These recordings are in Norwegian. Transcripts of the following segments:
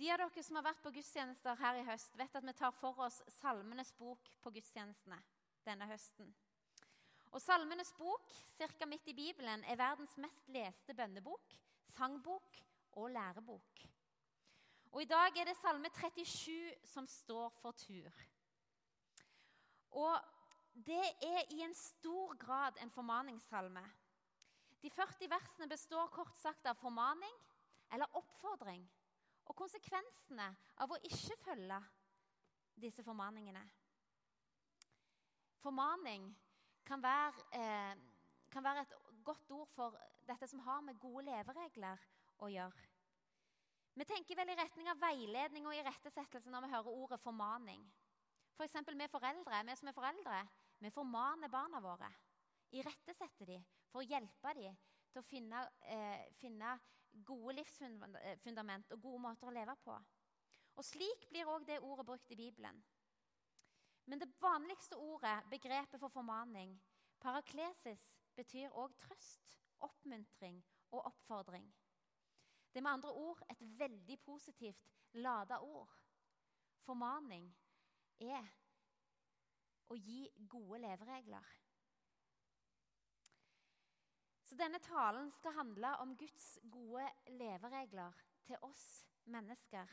De av dere som har vært på gudstjenester her i høst, vet at vi tar for oss Salmenes bok på gudstjenestene denne høsten. Og Salmenes bok, ca. midt i Bibelen, er verdens mest leste bønnebok, sangbok og lærebok. Og I dag er det Salme 37 som står for tur. Og det er i en stor grad en formaningssalme. De 40 versene består kort sagt av formaning eller oppfordring og konsekvensene av å ikke følge disse formaningene. Formaning kan være, eh, kan være, et godt ord for dette som har med gode leveregler å gjøre. Vi tenker vel i retning av veiledning og irettesettelse når vi hører ordet formaning. For vi foreldre, vi som er foreldre, vi formaner barna våre. Irettesetter dem for å hjelpe dem til å finne, eh, finne gode livsfundament og gode måter å leve på. Og Slik blir òg det ordet brukt i Bibelen. Men det vanligste ordet, begrepet for formaning, paraklesis, betyr òg trøst, oppmuntring og oppfordring. Det er med andre ord et veldig positivt lada ord. Formaning er å gi gode leveregler. Så denne talen skal handle om Guds gode leveregler til oss mennesker.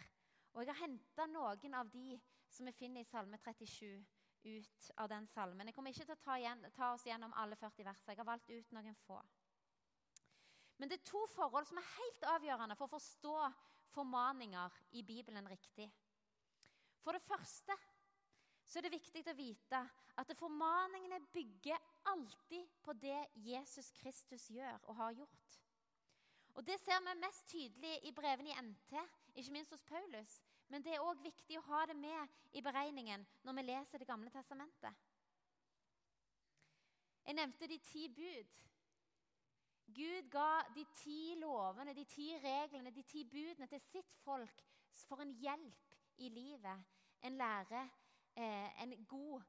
Og jeg har henta noen av de som vi finner i Salme 37, ut av den salmen. Jeg kommer ikke til å ta, igjen, ta oss gjennom alle 40 versene. Jeg har valgt ut noen få. Men det er to forhold som er helt avgjørende for å forstå formaninger i Bibelen riktig. For det første så er det viktig å vite at formaningene bygger alltid på det Jesus Kristus gjør og har gjort. Og Det ser vi mest tydelig i brevene i NT, ikke minst hos Paulus. Men det er òg viktig å ha det med i beregningen når vi leser Det gamle testamentet. Jeg nevnte de ti bud. Gud ga de ti lovene, de ti reglene, de ti budene til sitt folk for en hjelp i livet. En lære en god,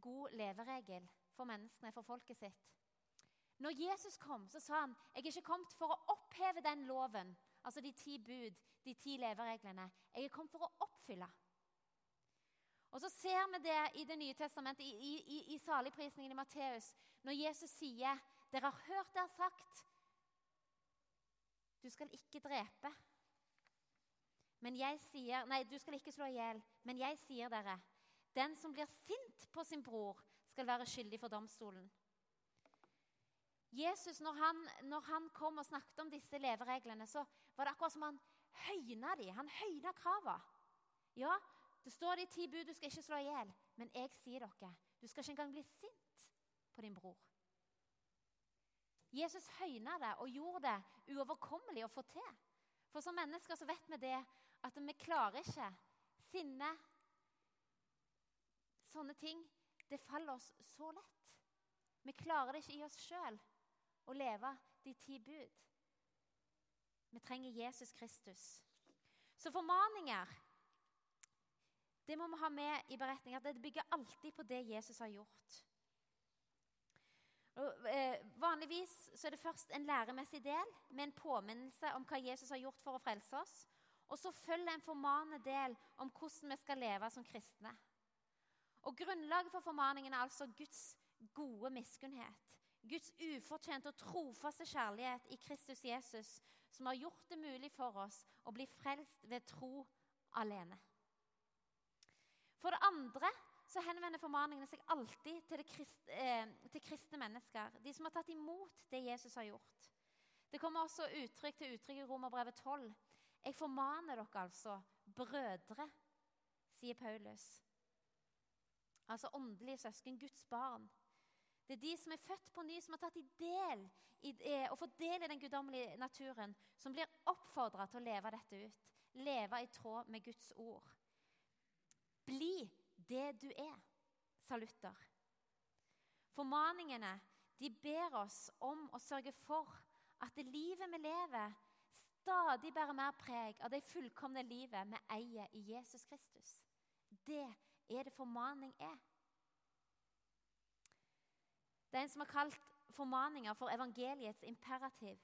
god leveregel for menneskene, for folket sitt. Når Jesus kom, så sa han jeg er ikke kommet for å oppheve den loven, altså de ti bud, de ti levereglene. Jeg er kommet for å oppfylle. Og Så ser vi det i Det nye testamentet, i, i, i saligprisningen i Matteus, når Jesus sier dere har hørt det er sagt du skal ikke drepe. Men jeg sier, nei, du skal ikke slå i hjel. Men jeg sier dere den som blir sint på sin bror, skal være skyldig for domstolen. Jesus, når han, når han kom og snakket om disse levereglene, så var det akkurat som han høyna de. Han høyna kravene. Ja, det står det i ti bud du skal ikke slå i hjel. Men jeg sier dere, du skal ikke engang bli sint på din bror. Jesus høyna det og gjorde det uoverkommelig å få til. For som mennesker så vet vi det at vi klarer ikke sinne, sånne ting, det faller oss så lett. Vi klarer det ikke i oss sjøl å leve de ti bud. Vi trenger Jesus Kristus. Så formaninger det må vi ha med i beretningen, det bygger alltid på det Jesus har gjort. Og, eh, vanligvis er det først en læremessig del med en påminnelse om hva Jesus har gjort for å frelse oss. Og så følger en formanende del om hvordan vi skal leve som kristne. Og Grunnlaget for formaningen er altså Guds gode miskunnhet. Guds ufortjente og trofaste kjærlighet i Kristus Jesus, som har gjort det mulig for oss å bli frelst ved tro alene. For det andre så henvender formaningene seg alltid til, krist, eh, til kristne mennesker. De som har tatt imot det Jesus har gjort. Det kommer også uttrykk til uttrykk i Romerbrevet 12. Jeg formaner dere altså, brødre, sier Paulus altså åndelige søsken, Guds barn. Det er de som er født på ny, som har tatt i del i, det, og fått del i den guddommelige naturen, som blir oppfordra til å leve dette ut. Leve i tråd med Guds ord. Bli det du er, sa Luther. Formaningene de ber oss om å sørge for at det livet vi lever, stadig bærer mer preg av det fullkomne livet vi eier i Jesus Kristus. Det er det formaning er. Det er en som har kalt formaninger for evangeliets imperativ.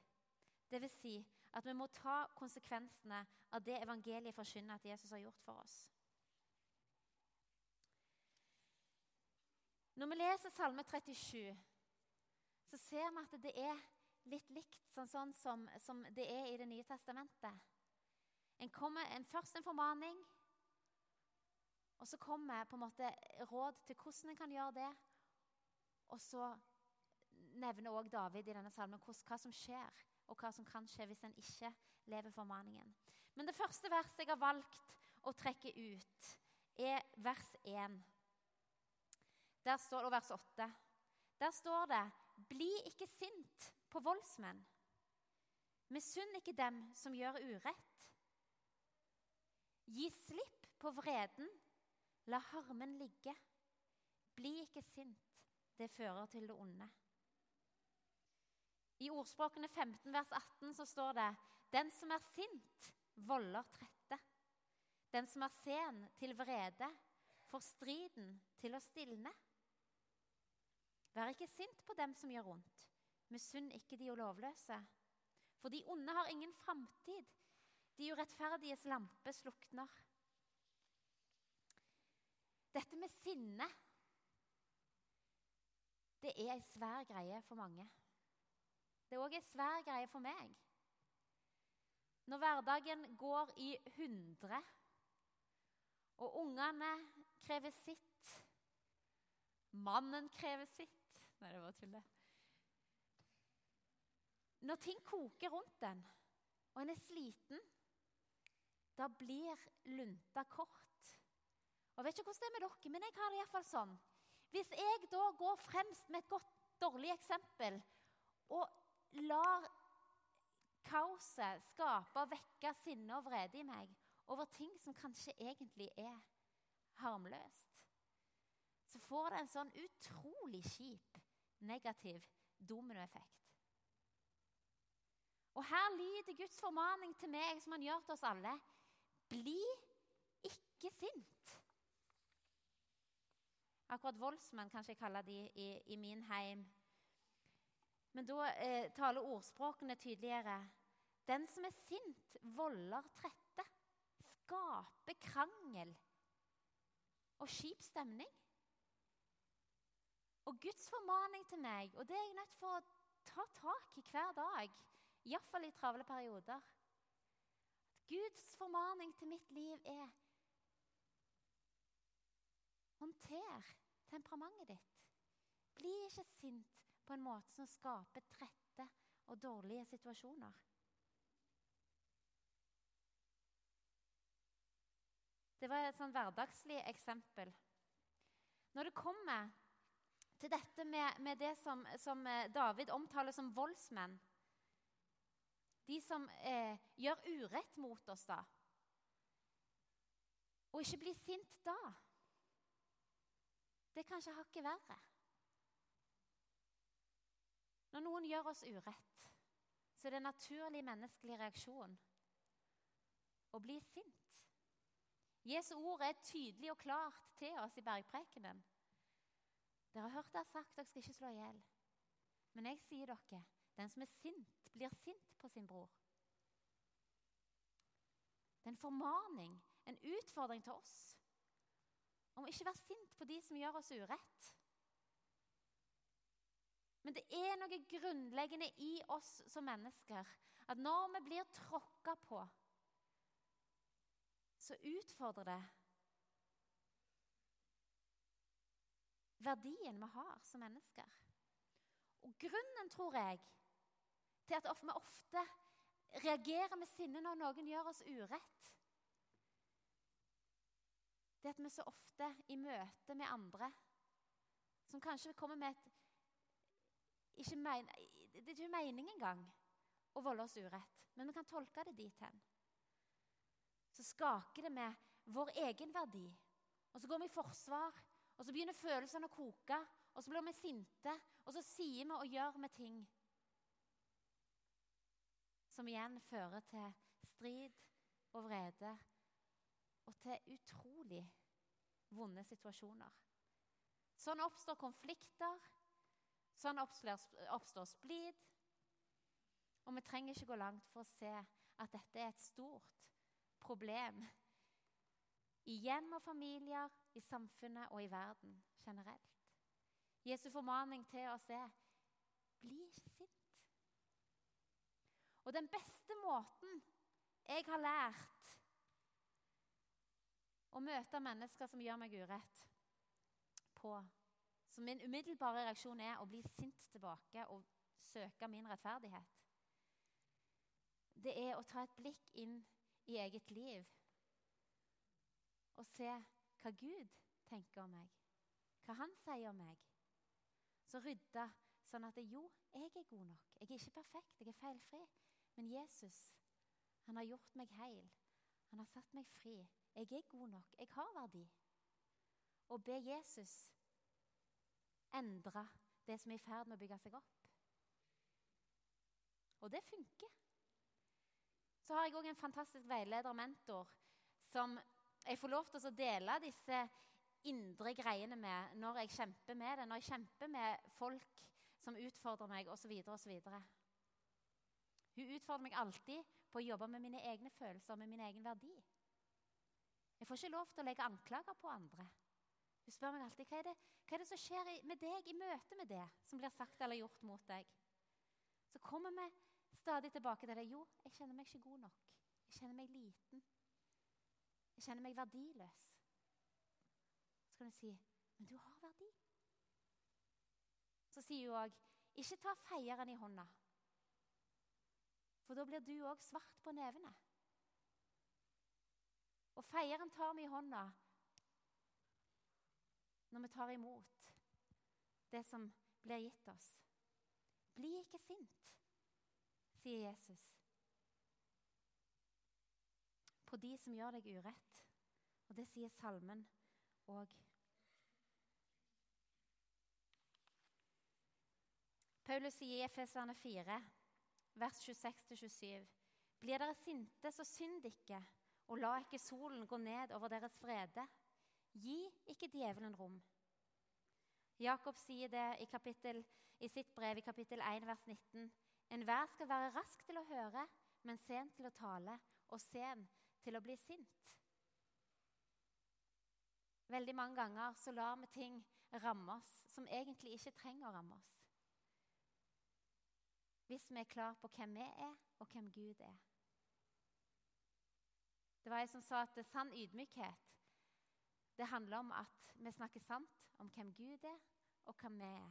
Dvs. Si At vi må ta konsekvensene av det evangeliet forkynner at Jesus har gjort for oss. Når vi leser Salme 37, så ser vi at det er litt likt sånn, sånn som, som, det er i Det nye testamentet. En kommer, en, først en formaning, og så kommer på en måte råd til hvordan en kan gjøre det. Og så nevner også David i denne salmen hva som skjer, og hva som kan skje hvis en ikke lever formaningen. Men det første verset jeg har valgt å trekke ut, er vers 1. Der står og vers 8. Der står det Bli ikke sint på voldsmenn. Misunn ikke dem som gjør urett. Gi slipp på vreden. La harmen ligge. Bli ikke sint. Det fører til det onde. I ordspråkene 15 vers 18 så står det Den som er sint, volder trette. Den som er sen til vrede, får striden til å stilne. Vær ikke sint på dem som gjør ondt. Misunn ikke de lovløse. For de onde har ingen framtid. De urettferdiges lampe slukner. Dette med sinne det er ei svær greie for mange. Det er òg ei svær greie for meg. Når hverdagen går i hundre, og ungene krever sitt, mannen krever sitt Nei, det var tullet. Når ting koker rundt en, og en er sliten, da blir lunta kort. Jeg vet ikke hvordan det er med dere, men jeg har det iallfall sånn. Hvis jeg da går fremst med et godt, dårlig eksempel og lar kaoset skape og vekke sinne og vrede i meg over ting som kanskje egentlig er harmløst, så får det en sånn utrolig kjip, negativ dominoeffekt. Og her lyder Guds formaning til meg, som han gjør til oss alle. Bli ikke sint. Akkurat voldsmenn kanskje jeg kaller de i, i min heim. Men da eh, taler ordspråkene tydeligere. Den som er sint, volder trette, skaper krangel og kjip stemning. Og Guds formaning til meg, og det er jeg nødt for å ta tak i hver dag Iallfall i travle perioder. Guds formaning til mitt liv er Håndter temperamentet ditt. Bli ikke sint på en måte som skaper trette og dårlige situasjoner. Det var et sånn hverdagslig eksempel. Når det kommer til dette med, med det som, som David omtaler som voldsmenn de som eh, gjør urett mot oss, da. Og ikke bli sint da. Det er kanskje hakket verre. Når noen gjør oss urett, så er det en naturlig menneskelig reaksjon å bli sint. Jesu ord er tydelig og klart til oss i bergprekenen. Dere har hørt det sagt dere skal ikke slå i hjel. Men jeg sier dere, den som er sint, blir sint på sin bror. Det er en formaning, en utfordring til oss om ikke være sint på de som gjør oss urett. Men det er noe grunnleggende i oss som mennesker at når vi blir tråkka på, så utfordrer det verdien vi har som mennesker. Og grunnen, tror jeg, til at vi ofte reagerer med sinne når noen gjør oss urett. Det at vi så ofte i møte med andre som kanskje kommer med et ikke men, Det er ikke mening engang å volde oss urett, men vi kan tolke det dit hen. Så skaker det med vår egen verdi. Og så går vi i forsvar, og så begynner følelsene å koke. Og så blir vi sinte, og så sier vi og gjør vi ting som igjen fører til strid og vrede og til utrolig vonde situasjoner. Sånn oppstår konflikter, sånn oppstår, oppstår splid. Og vi trenger ikke gå langt for å se at dette er et stort problem i hjem og familier, i samfunnet og i verden generelt. Jesu formaning til oss er bli ikke sint. Og den beste måten jeg har lært å møte mennesker som gjør meg urett, på Så min umiddelbare reaksjon er å bli sint tilbake og søke min rettferdighet. Det er å ta et blikk inn i eget liv og se hva Gud tenker om meg, hva Han sier om meg. Så rydde sånn at jo, jeg er god nok. Jeg er ikke perfekt, jeg er feilfri. Men Jesus, han har gjort meg heil. Han har satt meg fri. Jeg er god nok. Jeg har verdi. Og be Jesus endre det som er i ferd med å bygge seg opp. Og det funker. Så har jeg òg en fantastisk veileder og mentor som jeg får lov til å dele disse indre greiene med når jeg kjemper med det, når jeg kjemper med folk som utfordrer meg, osv. osv. Hun utfordrer meg alltid på å jobbe med mine egne følelser, med min egen verdi. Jeg får ikke lov til å legge anklager på andre. Hun spør meg alltid hva er det, hva er det som skjer med deg i møte med det som blir sagt eller gjort mot deg. Så kommer vi stadig tilbake til det. Jo, jeg kjenner meg ikke god nok. Jeg kjenner meg liten. Jeg kjenner meg verdiløs. Så kan du si, men du har verdi. Så sier hun òg, ikke ta feieren i hånda. For da blir du òg svart på nevene. Og feieren tar vi i hånda når vi tar imot det som blir gitt oss. Bli ikke sint, sier Jesus, på de som gjør deg urett. Og det sier salmen òg. Paulus sier i Efeserne 4, vers 26-27.: Blir dere sinte, så synd ikke, og la ikke solen gå ned over deres vrede. Gi ikke djevelen rom. Jakob sier det i, kapittel, i sitt brev i kapittel 1, vers 19. Enhver skal være rask til å høre, men sen til å tale, og sen til å bli sint. Veldig mange ganger så lar vi ting ramme oss som egentlig ikke trenger å ramme oss. Hvis vi er klar på hvem vi er, og hvem Gud er. Det var jeg som sa at sann ydmykhet det handler om at vi snakker sant om hvem Gud er, og hvem vi er.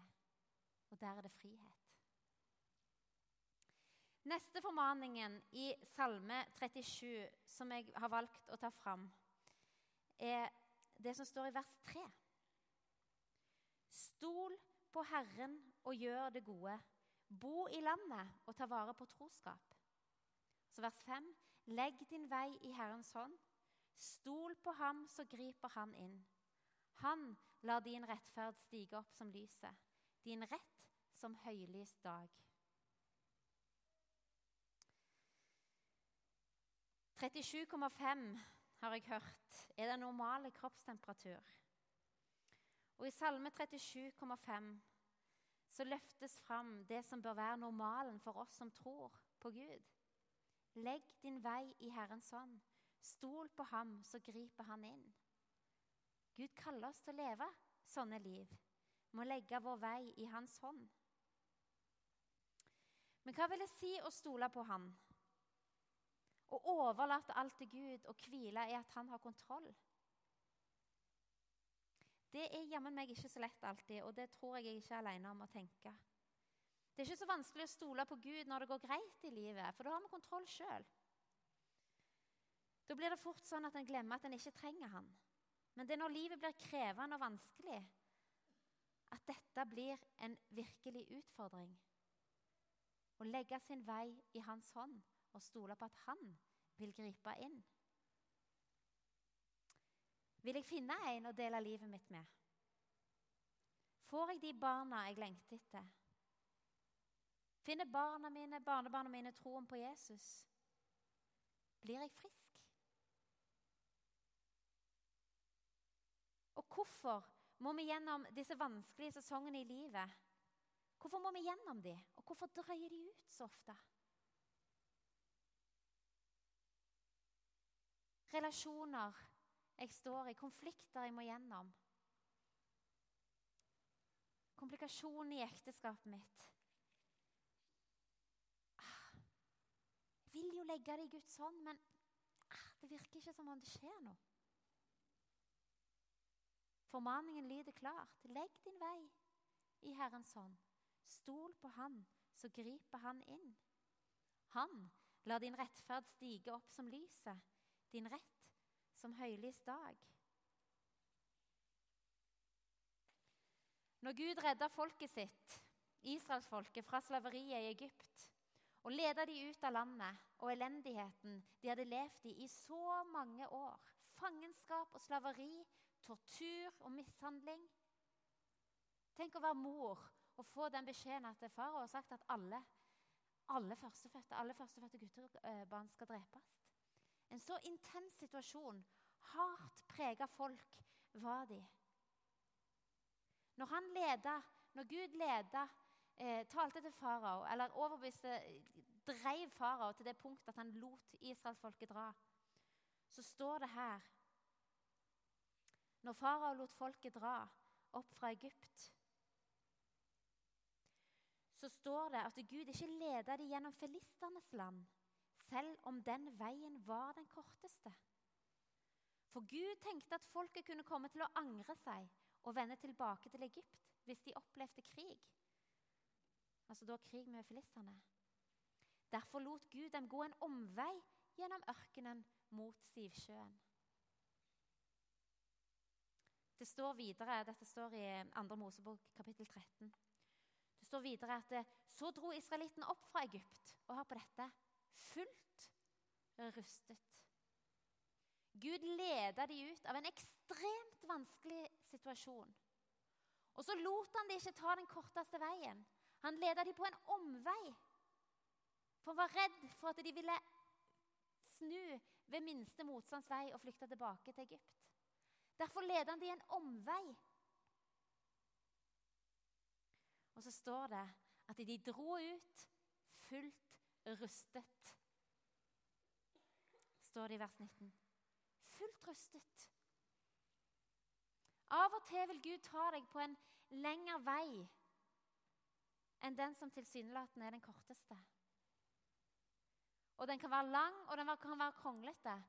Og der er det frihet. Neste formaningen i Salme 37, som jeg har valgt å ta fram, er det som står i vers 3. Stol på Herren og gjør det gode. Bo i landet og ta vare på troskap. Så vers 5. Legg din vei i Herrens hånd. Stol på ham, så griper han inn. Han lar din rettferd stige opp som lyset, din rett som høylys dag. 37,5 har jeg hørt er den normale kroppstemperatur. Og i Salme 37,5 så løftes fram det som bør være normalen for oss som tror på Gud. Legg din vei i Herrens hånd. Stol på ham, så griper han inn. Gud kaller oss til å leve sånne liv. Vi må legge vår vei i hans hånd. Men hva vil det si å stole på Han? Å overlate alt til Gud og hvile i at Han har kontroll? Det er jammen meg ikke så lett alltid, og det tror jeg jeg ikke er alene om å tenke. Det er ikke så vanskelig å stole på Gud når det går greit i livet, for da har vi kontroll sjøl. Da blir det fort sånn at en glemmer at en ikke trenger han. Men det er når livet blir krevende og vanskelig, at dette blir en virkelig utfordring. Å legge sin vei i hans hånd og stole på at han vil gripe inn. Vil jeg finne en å dele livet mitt med? Får jeg de barna jeg lengter etter? Finner barna mine, barnebarna mine troen på Jesus? Blir jeg frisk? Og hvorfor må vi gjennom disse vanskelige sesongene i livet? Hvorfor må vi gjennom dem, og hvorfor drøyer de ut så ofte? Relasjoner jeg står i, konflikter jeg må gjennom. Komplikasjoner i ekteskapet mitt. Vil jo legge det i Guds hånd, men ah, det virker ikke som om det skjer noe. Formaningen lyder klart. Legg din vei i Herrens hånd. Stol på Han, så griper Han inn. Han lar din rettferd stige opp som lyset, din rett som høylys dag. Når Gud redda folket sitt, israelsfolket, fra slaveriet i Egypt og lede de ut av landet og elendigheten de hadde levd i i så mange år Fangenskap og slaveri, tortur og mishandling. Tenk å være mor og få den beskjeden at far har sagt at alle, alle førstefødte alle førstefødte guttebarn skal drepes. En så intens situasjon, hardt prega folk, var de. Når han leda, når Gud leda, eh, talte til farao, eller overbeviste, dreiv farao til det punktet at han lot israelsfolket dra, så står det her Når farao lot folket dra opp fra Egypt, så står det at Gud ikke leda dem gjennom filisternes land, selv om den veien var den korteste. For Gud tenkte at folket kunne komme til å angre seg og vende tilbake til Egypt hvis de opplevde krig. Altså da krig med filistene. Derfor lot Gud dem gå en omvei gjennom ørkenen mot Sivsjøen. Det står videre, Dette står i 2. Mosebok kapittel 13. Det står videre at så dro israelitten opp fra Egypt. Og hør på dette fullt rustet. Gud leda de ut av en ekstremt vanskelig situasjon. Og så lot han de ikke ta den korteste veien. Han leda dem på en omvei. For han var redd for at de ville snu ved minste motstands vei og flykte tilbake til Egypt. Derfor leda han dem en omvei. Og så står det at de dro ut fullt rustet. Står det i vers 19 fullt rustet. Av og til vil Gud ta deg på en lengre vei enn den som tilsynelatende er den korteste. Og Den kan være lang, og den kan være kronglete.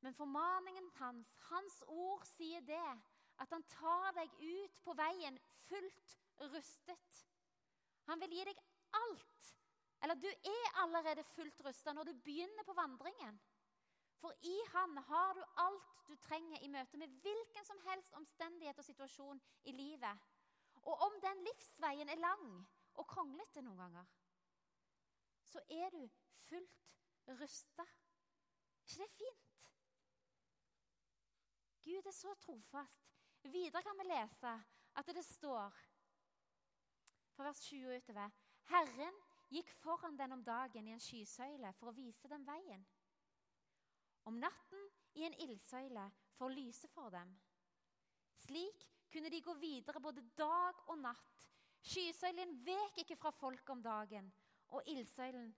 Men formaningen hans, hans ord, sier det at han tar deg ut på veien fullt rustet. Han vil gi deg alt. Eller du er allerede fullt rusta når du begynner på vandringen. For i Han har du alt du trenger i møte med hvilken som helst omstendighet og situasjon i livet. Og om den livsveien er lang og kronglete noen ganger, så er du fullt rusta. ikke det fint? Gud er så trofast. Videre kan vi lese at det står fra vers 20 utover Herren gikk foran den om dagen i en skysøyle for å vise dem veien om natten i en ildsøyle for å lyse for dem. Slik kunne de gå videre både dag og natt. Skysøylen vek ikke fra folket om dagen, og ildsøylen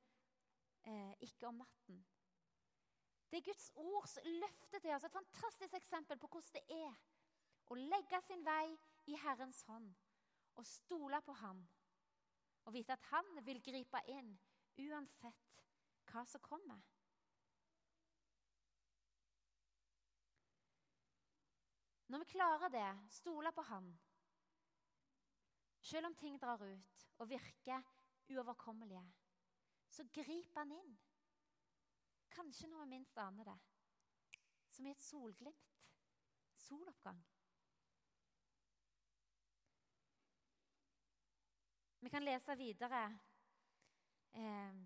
eh, ikke om natten. Det er Guds ords løfte til oss, et fantastisk eksempel på hvordan det er å legge sin vei i Herrens hånd og stole på Ham. Og vite at Han vil gripe inn uansett hva som kommer. Når vi klarer det, stoler på Han Selv om ting drar ut og virker uoverkommelige, så griper Han inn. Kanskje når vi minst aner det. Som i et solglimt. Soloppgang. Vi kan lese videre eh,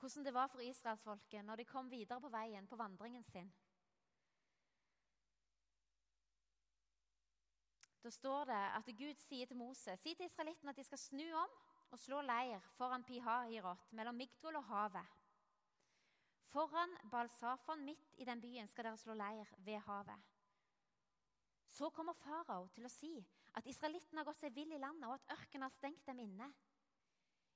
hvordan det var for israelsfolket når de kom videre på veien på vandringen sin. Da står det at Gud sier til Moses si til israelittene at de skal snu om og slå leir foran Pihahirot, mellom Migdol og havet. Foran Balsafon, midt i den byen, skal dere slå leir ved havet. Så kommer farao til å si at israelittene har gått seg vill i landet, og at ørkenen har stengt dem inne.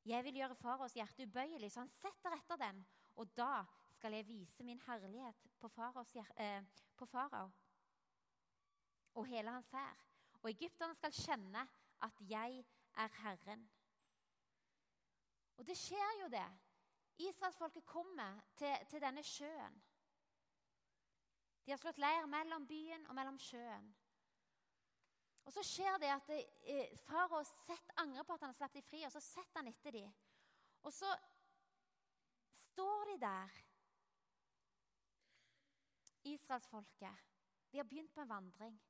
Jeg vil gjøre faraos hjerte ubøyelig, så han setter etter dem, og da skal jeg vise min herlighet på, eh, farao og hele hans hær. Og egypterne skal kjenne at jeg er Herren. Og det skjer jo, det. Israelsfolket kommer til, til denne sjøen. De har slått leir mellom byen og mellom sjøen. Og Så skjer det at eh, farao angrer på at han har sluppet dem fri, og så setter han etter dem. Og så står de der, israelsfolket. De har begynt på en vandring,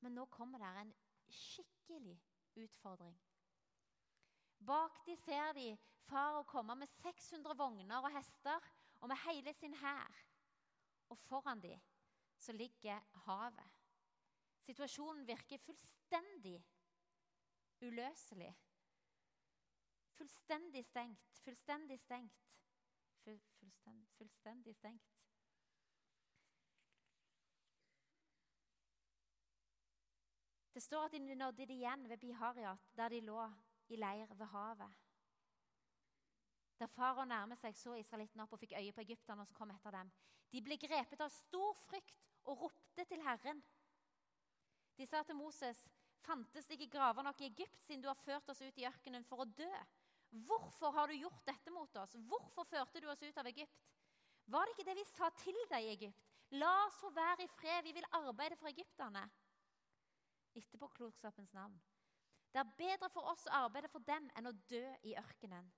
men nå kommer det en skikkelig utfordring. Bak de ser de farao komme med 600 vogner og hester og med hele sin hær. Og foran de så ligger havet. Situasjonen virker fullstendig uløselig. Fullstendig stengt. Fullstendig stengt. Full, fullstendig, fullstendig stengt. Det står at de nådde det igjen ved Bihariat, der de lå i leir ved havet. Da farao nærmet seg, så israelittene opp og fikk øye på egypterne som kom etter dem. De ble grepet av stor frykt og ropte til Herren. De sa til Moses, 'Fantes det ikke graver nok i Egypt, siden du har ført oss ut i ørkenen for å dø?' 'Hvorfor har du gjort dette mot oss? Hvorfor førte du oss ut av Egypt?' 'Var det ikke det vi sa til deg i Egypt?' 'La oss få være i fred, vi vil arbeide for egypterne.' Etterpåklokskapens navn. Det er bedre for oss å arbeide for dem enn å dø i ørkenen.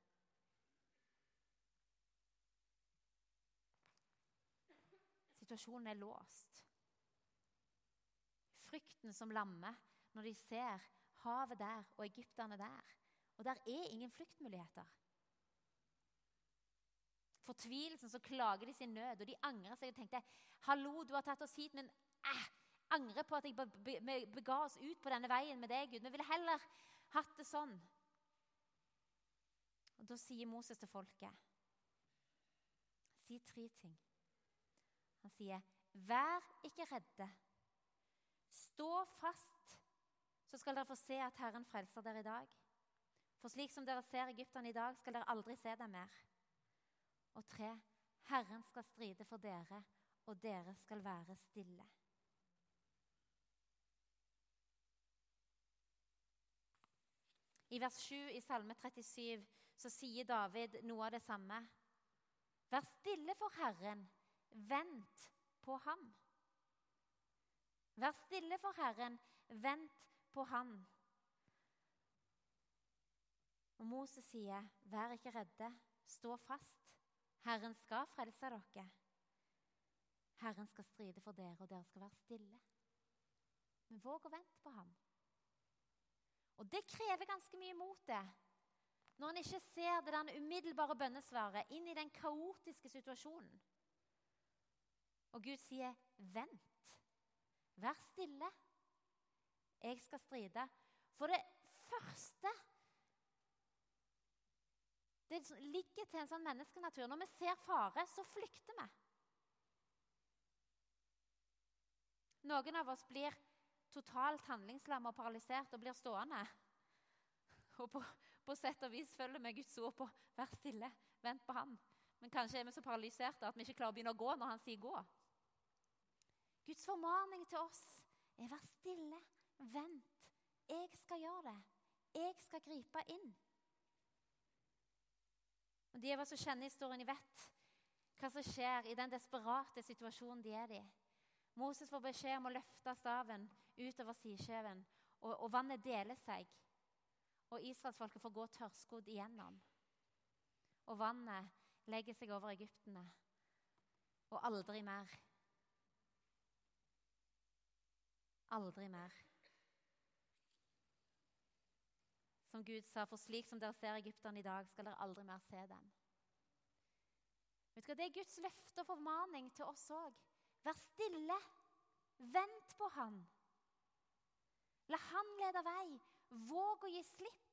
Situasjonen er låst frykten som lammer når de ser havet der og egypterne der. Og der er ingen fluktmuligheter. Fortvilelsen så klager de sin nød, og de angrer seg og tenkte Hallo, du har tatt oss hit, men eh, angrer på at jeg bega oss ut på denne veien med deg, Gud. Vi ville heller hatt det sånn. Og Da sier Moses til folket Si tre ting. Han sier, 'Vær ikke redde.' Stå fast, så skal dere få se at Herren frelser dere i dag. For slik som dere ser egypterne i dag, skal dere aldri se dem mer. Og tre, Herren skal stride for dere, og dere skal være stille. I vers 7 i Salme 37 så sier David noe av det samme. Vær stille for Herren, vent på ham. Vær stille for Herren, vent på Han. Og Moses sier, 'Vær ikke redde, stå fast. Herren skal frelse dere.' Herren skal stride for dere, og dere skal være stille. Men våg å vente på ham. Og det krever ganske mye mot det. Når en ikke ser det der umiddelbare bønnesvaret inn i den kaotiske situasjonen. Og Gud sier 'vent'. Vær stille. Jeg skal stride. For det første Det ligger til en sånn menneskenatur. Når vi ser fare, så flykter vi. Noen av oss blir totalt handlingslamma og paralysert og blir stående. Og på, på sett og vis følger vi Guds ord på 'vær stille, vent på ham'. Men kanskje er vi så paralyserte at vi ikke klarer å begynne å gå når han sier 'gå'. Guds formaning til oss er vær stille, vent. Jeg skal gjøre det. Jeg skal gripe inn. Og De av oss som kjenner historien, vet hva som skjer i den desperate situasjonen de er i. Moses får beskjed om å løfte staven utover sidskjeven, og, og vannet deler seg. Og israelsfolket får gå tørrskodd igjennom. Og vannet legger seg over egyptene. Og aldri mer aldri mer. Som Gud sa, for slik som dere ser egypterne i dag, skal dere aldri mer se dem. Vet du hva, Det er Guds løfte og formaning til oss òg. Vær stille. Vent på Han. La Han lede vei. Våg å gi slipp.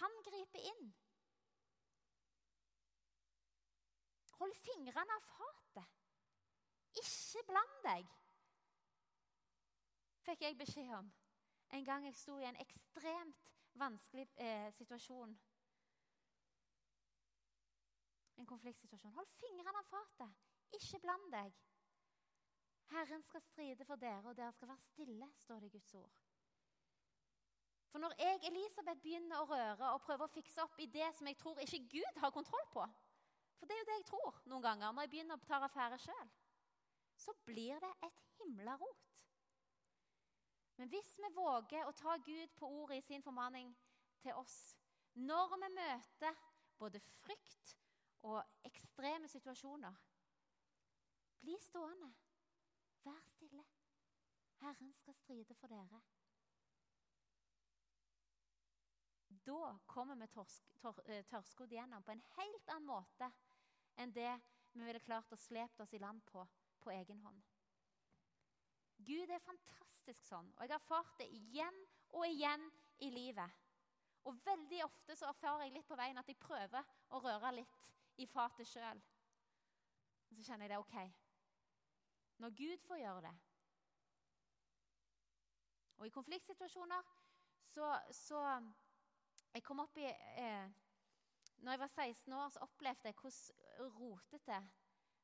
Han griper inn. Hold fingrene av fatet. Ikke bland deg fikk jeg beskjed om en gang jeg sto i en ekstremt vanskelig eh, situasjon. en konfliktsituasjon. Hold fingrene av fatet. Ikke bland deg. Herren skal stride for dere, og dere skal være stille, står det i Guds ord. For når jeg, Elisabeth, begynner å røre og prøver å fikse opp i det som jeg tror ikke Gud har kontroll på For det er jo det jeg tror noen ganger når jeg begynner å ta affære sjøl. Så blir det et himla rot. Men hvis vi våger å ta Gud på ordet i sin formaning til oss når vi møter både frykt og ekstreme situasjoner Bli stående. Vær stille. Herren skal stride for dere. Da kommer vi eh, tørrskodd gjennom på en helt annen måte enn det vi ville klart å slepe oss i land på på egen hånd. Gud er fantastisk sånn, og jeg har erfart det igjen og igjen i livet. Og veldig ofte så erfarer jeg litt på veien at jeg prøver å røre litt i fatet sjøl. Så kjenner jeg det OK. Når Gud får gjøre det Og i konfliktsituasjoner så, så Jeg kom opp i eh, når jeg var 16 år, så opplevde jeg hvordan rotete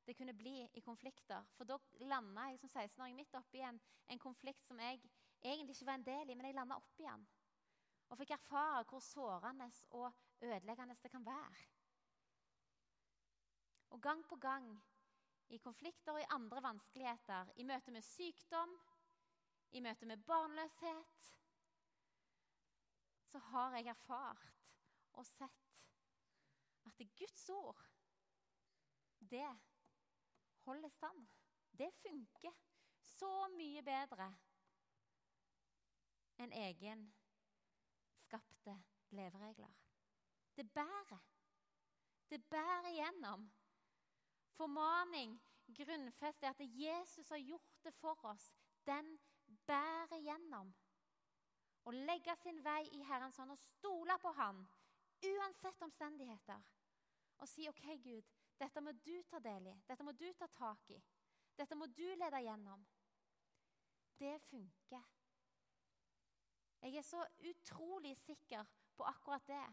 det kunne bli i konflikter. For da landa jeg som 16-åring midt oppi en, en konflikt som jeg egentlig ikke var en del i, men jeg landa oppi den. Og fikk erfare hvor sårende og ødeleggende det kan være. Og gang på gang, i konflikter og i andre vanskeligheter, i møte med sykdom, i møte med barnløshet, så har jeg erfart og sett at det Guds ord, det holder stand. Det funker så mye bedre enn egenskapte leveregler. Det bærer. Det bærer gjennom. Formaning grunnfest er at Jesus har gjort det for oss. Den bærer gjennom. Å legge sin vei i Herrens hånd og stole på Han uansett omstendigheter. Og si OK, Gud, dette må du ta del i. Dette må du ta tak i. Dette må du lede gjennom. Det funker. Jeg er så utrolig sikker på akkurat det.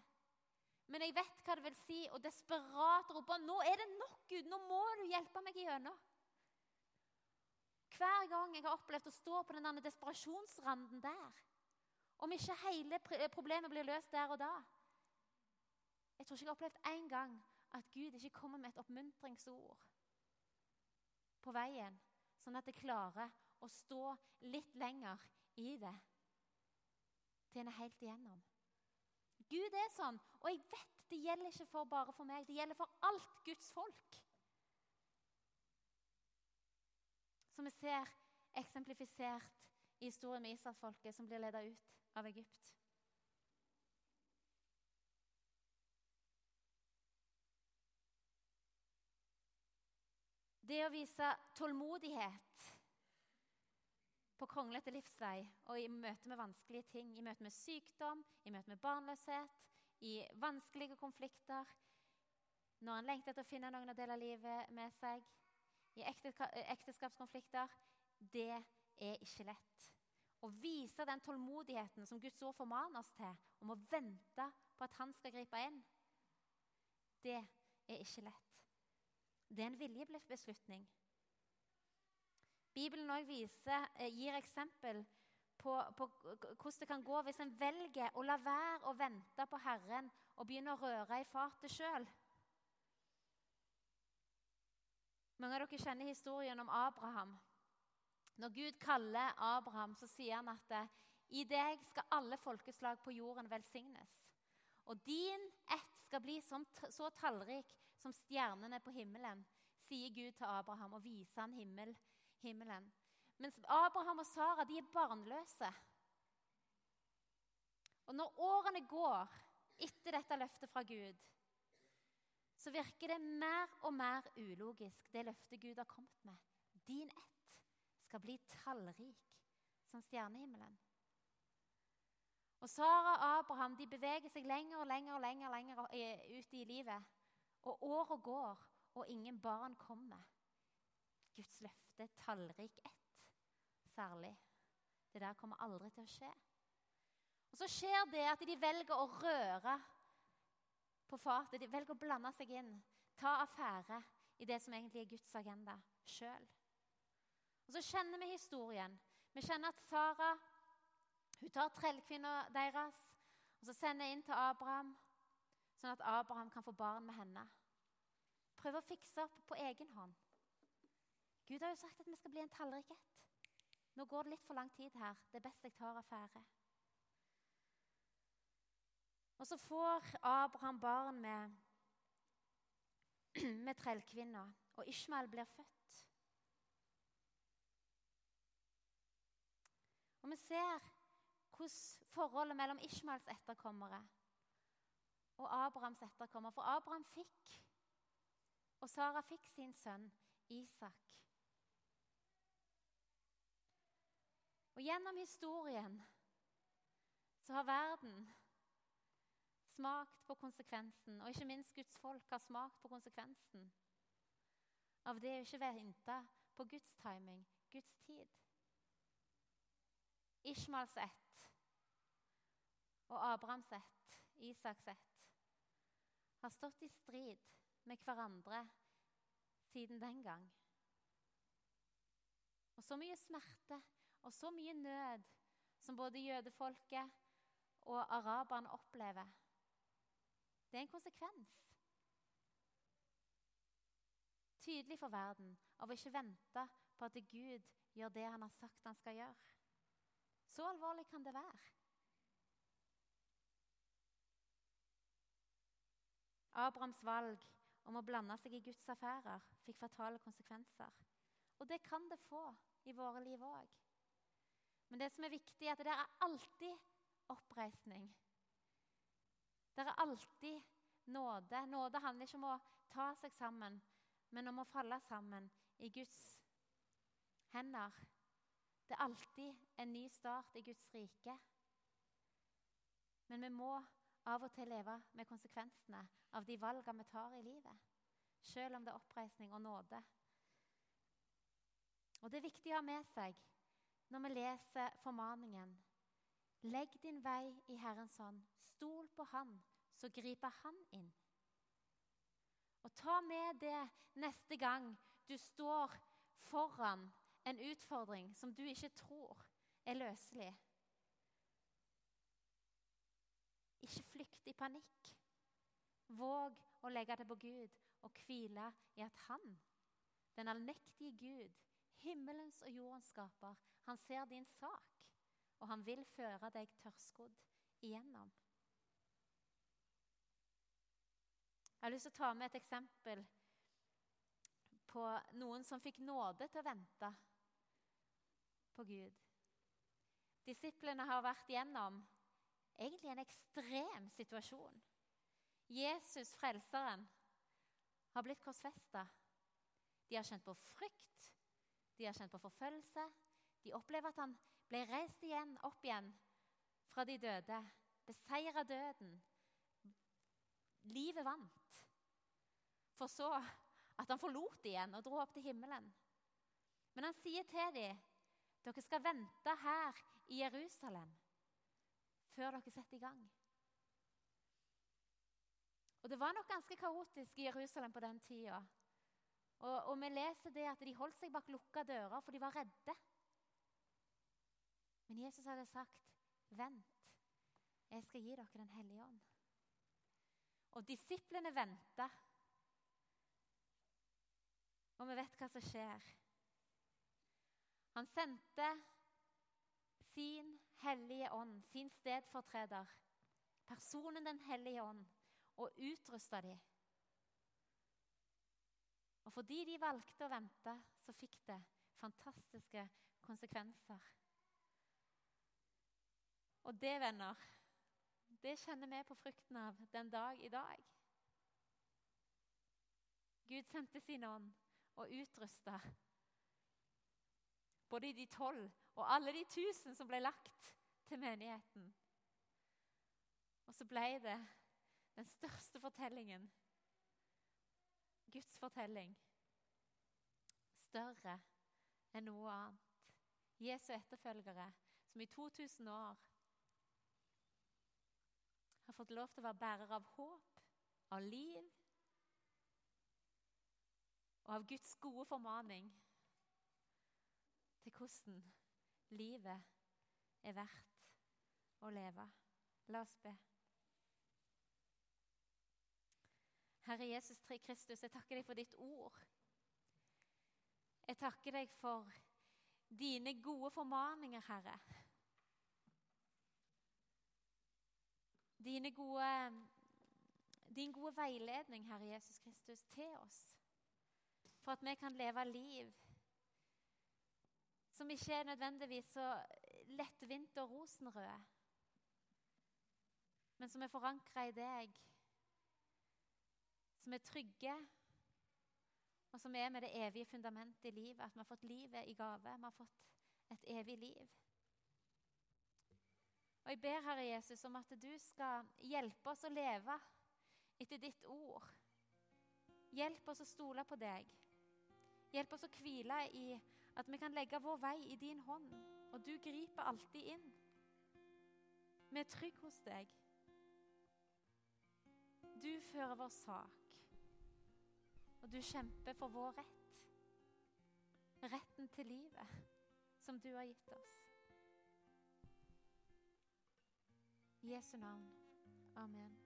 Men jeg vet hva det vil si å desperat rope nå er det nok, Gud! Nå må du hjelpe meg igjennom. Hver gang jeg har opplevd å stå på den desperasjonsranden der, om ikke hele problemet blir løst der og da Jeg tror ikke jeg har opplevd én gang at Gud ikke kommer med et oppmuntringsord på veien, sånn at jeg klarer å stå litt lenger i det til en er helt igjennom. Gud er sånn, og jeg vet det gjelder ikke for bare for meg. Det gjelder for alt Guds folk. Som vi ser eksemplifisert i historien med Israelsfolket som blir ledet ut av Egypt. Det å vise tålmodighet på kronglete livsvei og i møte med vanskelige ting, i møte med sykdom, i møte med barnløshet, i vanskelige konflikter, når en lengter etter å finne noen å dele livet med seg, i ekteskapskonflikter Det er ikke lett. Å vise den tålmodigheten som Guds ord formaner oss til, om å vente på at Han skal gripe inn, det er ikke lett. Det er en viljebeslutning. Bibelen viser, eh, gir eksempel på, på, hvordan det kan gå hvis en velger å la være å vente på Herren og begynne å røre i fatet sjøl. Mange av dere kjenner historien om Abraham. Når Gud kaller Abraham, så sier han at eh, i deg skal alle folkeslag på jorden velsignes. Og din ett skal bli så tallrik som stjernene på himmelen, sier Gud til Abraham og viser han himmel, himmelen. Mens Abraham og Sara de er barnløse. Og når årene går etter dette løftet fra Gud, så virker det mer og mer ulogisk, det løftet Gud har kommet med. Din ett skal bli tallrik som stjernehimmelen. Og Sara og Abraham de beveger seg lenger og lenger og lenger, lenger ut i livet. Og året går, og ingen barn kommer. Guds løfte tallrik ett, særlig. Det der kommer aldri til å skje. Og Så skjer det at de velger å røre på fatet. De velger å blande seg inn. ta affære i det som egentlig er Guds agenda sjøl. Og så kjenner vi historien. Vi kjenner at Sara hun tar trellkvinna deres og så sender inn til Abraham, sånn at Abraham kan få barn med henne. Prøver å fikse opp på egen hånd. Gud har jo sagt at vi skal bli en tallrik ett. Nå går det litt for lang tid her. Det er best jeg tar affære. Og så får Abraham barn med, med trellkvinna, og Ishmael blir født. Og vi ser hvordan forholdet mellom Ishmaels etterkommere og Abrahams etterkommere For Abraham fikk, og Sara fikk sin sønn Isak. Og gjennom historien så har verden smakt på konsekvensen, og ikke minst Guds folk har smakt på konsekvensen av det å ikke vente på Guds timing, Guds tid. Ishmaels ett og Abrahams ett, Isaks ett, har stått i strid med hverandre siden den gang. Og så mye smerte og så mye nød som både jødefolket og araberne opplever. Det er en konsekvens. Tydelig for verden av å ikke vente på at Gud gjør det han har sagt han skal gjøre. Så alvorlig kan det være. Abrahams valg om å blande seg i Guds affærer fikk fatale konsekvenser. Og det kan det få i våre liv òg. Men det som er viktig, er at det er alltid oppreisning. Det er alltid nåde. Nåde handler ikke om å ta seg sammen, men om å falle sammen i Guds hender. Det er alltid en ny start i Guds rike. Men vi må av og til leve med konsekvensene av de valgene vi tar i livet. Selv om det er oppreisning og nåde. Og Det er viktig å ha med seg når vi leser formaningen. Legg din vei i Herrens hånd. Stol på Han, så griper Han inn. Og ta med det neste gang du står foran en utfordring som du ikke tror er løselig. Ikke flykt i panikk. Våg å legge det på Gud og hvile i at Han, den allmektige Gud, himmelens og jordens skaper, han ser din sak, og han vil føre deg tørrskodd igjennom. Jeg har lyst til å ta med et eksempel på noen som fikk nåde til å vente på Gud. Disiplene har vært gjennom egentlig en ekstrem situasjon. Jesus, frelseren, har blitt korsfesta. De har kjent på frykt, de har kjent på forfølgelse. De opplever at han ble reist igjen, opp igjen fra de døde. Beseira døden. Livet vant. For så at han forlot igjen og dro opp til himmelen. Men han sier til dem dere skal vente her i Jerusalem før dere setter i gang. Og Det var nok ganske kaotisk i Jerusalem på den tida. Og, og, vi leser det at de holdt seg bak lukka dører, for de var redde. Men Jesus hadde sagt, 'Vent, jeg skal gi dere Den hellige ånd.' Og disiplene venta. Og vi vet hva som skjer. Han sendte sin hellige ånd, sin stedfortreder, personen Den hellige ånd, og utrusta dem. Og fordi de valgte å vente, så fikk det fantastiske konsekvenser. Og det, venner, det kjenner vi på frukten av den dag i dag. Gud sendte sin ånd og utrusta både de tolv og alle de tusen som ble lagt til menigheten. Og så ble det den største fortellingen, Guds fortelling, større enn noe annet. Jesu etterfølgere, som i 2000 år har fått lov til å være bærer av håp, av liv, og av Guds gode formaning til hvordan livet er verdt å leve. La oss be. Herre Jesus Tre Kristus, jeg takker deg for ditt ord. Jeg takker deg for dine gode formaninger, Herre. Gode, din gode veiledning, Herre Jesus Kristus, til oss. For at vi kan leve liv som ikke er nødvendigvis så lettvint og rosenrøde, men som er forankra i deg, som er trygge, og som er med det evige fundamentet i livet, at vi har fått livet i gave. Vi har fått et evig liv. Og Jeg ber Herre Jesus om at du skal hjelpe oss å leve etter ditt ord. Hjelp oss å stole på deg. Hjelp oss å hvile i at vi kan legge vår vei i din hånd, og du griper alltid inn. Vi er trygge hos deg. Du fører vår sak, og du kjemper for vår rett. Retten til livet som du har gitt oss. I Jesu navn. Amen.